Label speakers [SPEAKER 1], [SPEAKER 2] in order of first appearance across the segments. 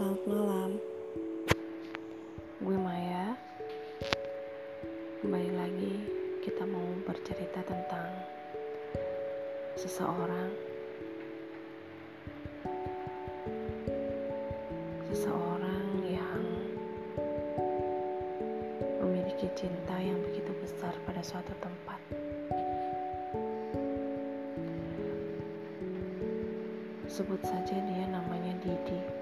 [SPEAKER 1] Selamat malam.
[SPEAKER 2] Gue Maya. Kembali lagi kita mau bercerita tentang seseorang seseorang yang memiliki cinta yang begitu besar pada suatu tempat. Sebut saja dia namanya Didi.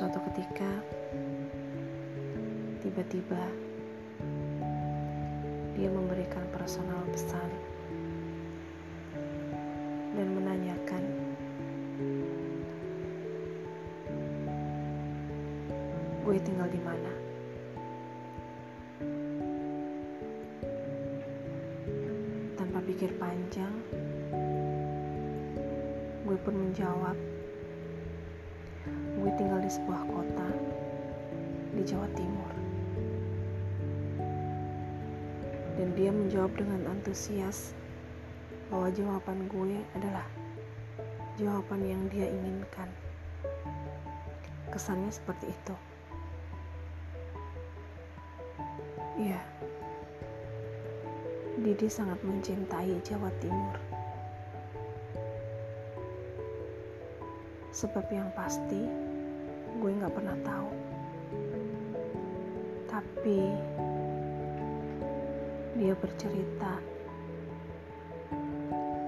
[SPEAKER 2] Suatu ketika, tiba-tiba dia memberikan personal pesan dan menanyakan, "Gue tinggal di mana?" Tanpa pikir panjang, gue pun menjawab, gue tinggal di sebuah kota di Jawa Timur. Dan dia menjawab dengan antusias bahwa jawaban gue adalah jawaban yang dia inginkan. Kesannya seperti itu. Iya, Didi sangat mencintai Jawa Timur. Sebab yang pasti, gue gak pernah tahu. Tapi, dia bercerita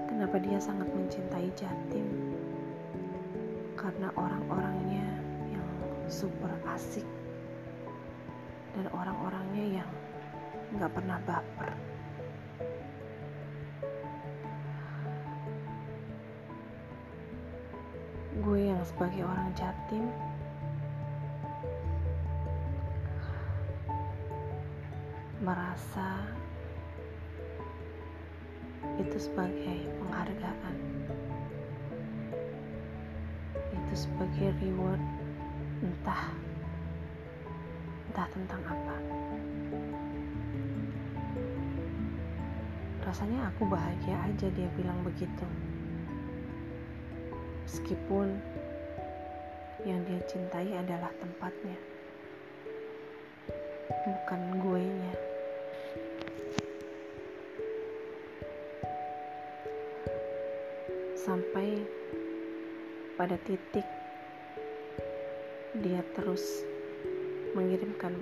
[SPEAKER 2] kenapa dia sangat mencintai Jatim. Karena orang-orangnya yang super asik dan orang-orangnya yang gak pernah baper. Yang sebagai orang jatim. Merasa itu sebagai penghargaan. Itu sebagai reward entah entah tentang apa. Rasanya aku bahagia aja dia bilang begitu meskipun yang dia cintai adalah tempatnya, bukan gue nya. Sampai pada titik dia terus mengirimkan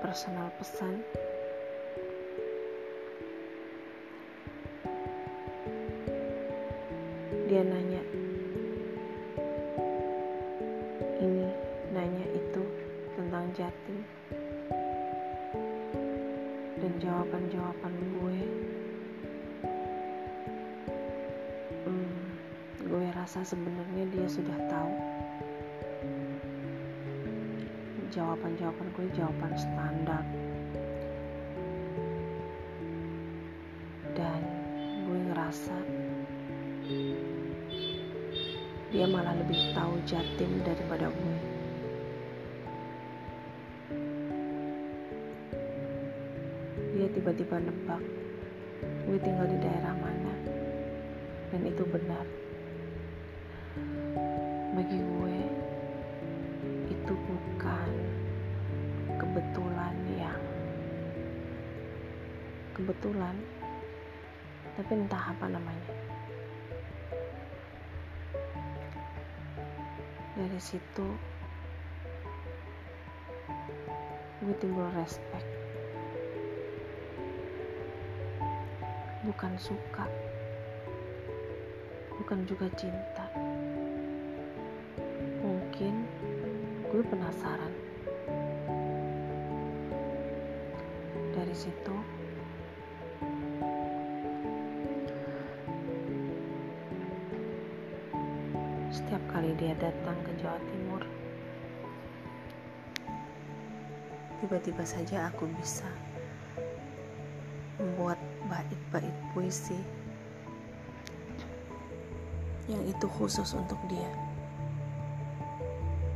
[SPEAKER 2] personal pesan dia nanya Jatim dan jawaban-jawaban gue hmm, gue rasa sebenarnya dia sudah tahu. Jawaban-jawaban gue jawaban standar. Dan gue ngerasa dia malah lebih tahu Jatim daripada gue. Dia tiba-tiba nebak gue tinggal di daerah mana? Dan itu benar. Bagi gue itu bukan kebetulan yang kebetulan tapi entah apa namanya. Dari situ gue timbul respect bukan suka bukan juga cinta mungkin gue penasaran dari situ setiap kali dia datang ke Jawa Timur. Tiba-tiba saja aku bisa bait-bait puisi yang itu khusus untuk dia.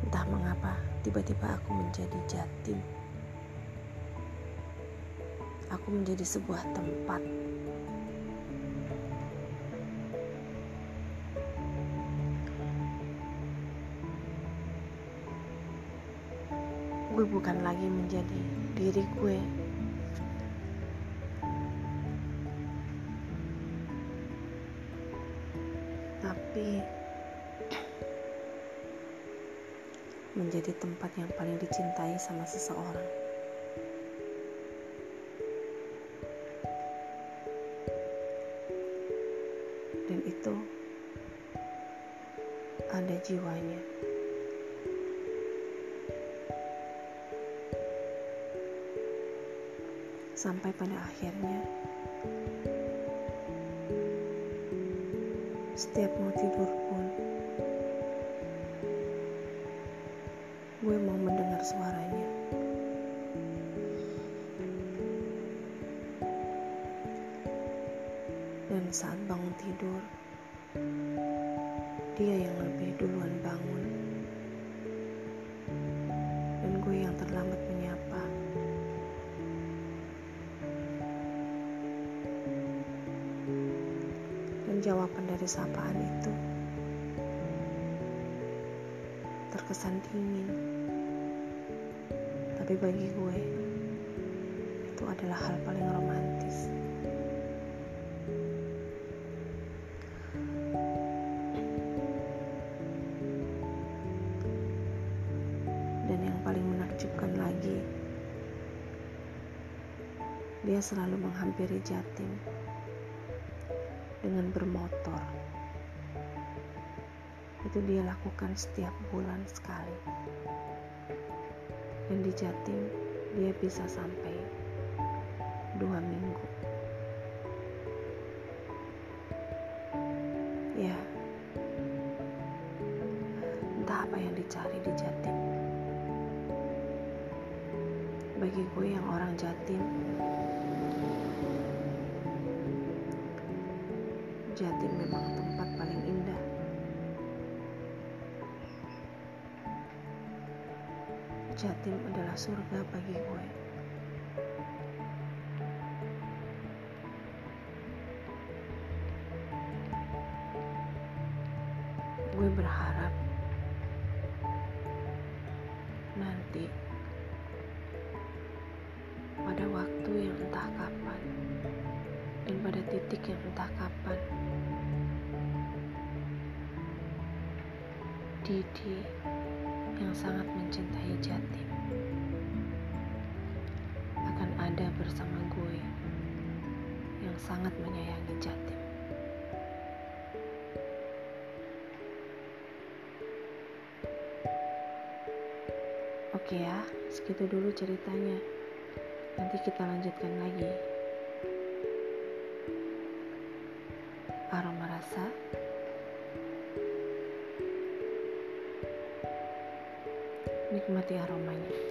[SPEAKER 2] Entah mengapa, tiba-tiba aku menjadi jatim. Aku menjadi sebuah tempat. Gue bukan lagi menjadi diri gue Tapi menjadi tempat yang paling dicintai sama seseorang. Dan itu ada jiwanya. Sampai pada akhirnya setiap mau tidur pun gue mau mendengar suaranya. Dan saat bangun tidur, dia yang lebih duluan bangun. Jawaban dari sapaan itu terkesan dingin. Tapi bagi gue, itu adalah hal paling romantis. Dan yang paling menakjubkan lagi, dia selalu menghampiri Jatim dengan bermotor. Itu dia lakukan setiap bulan sekali. Dan di Jatim dia bisa sampai dua minggu. Ya, entah apa yang dicari di Jatim. Bagi gue yang orang Jatim, Jatim memang tempat paling indah. Jatim adalah surga bagi gue. Gue berharap nanti pada waktu yang entah kapan dan pada titik yang entah kapan Didi yang sangat mencintai Jatim akan ada bersama gue yang sangat menyayangi Jatim. Oke ya, segitu dulu ceritanya. Nanti kita lanjutkan lagi. Nikmati aromanya.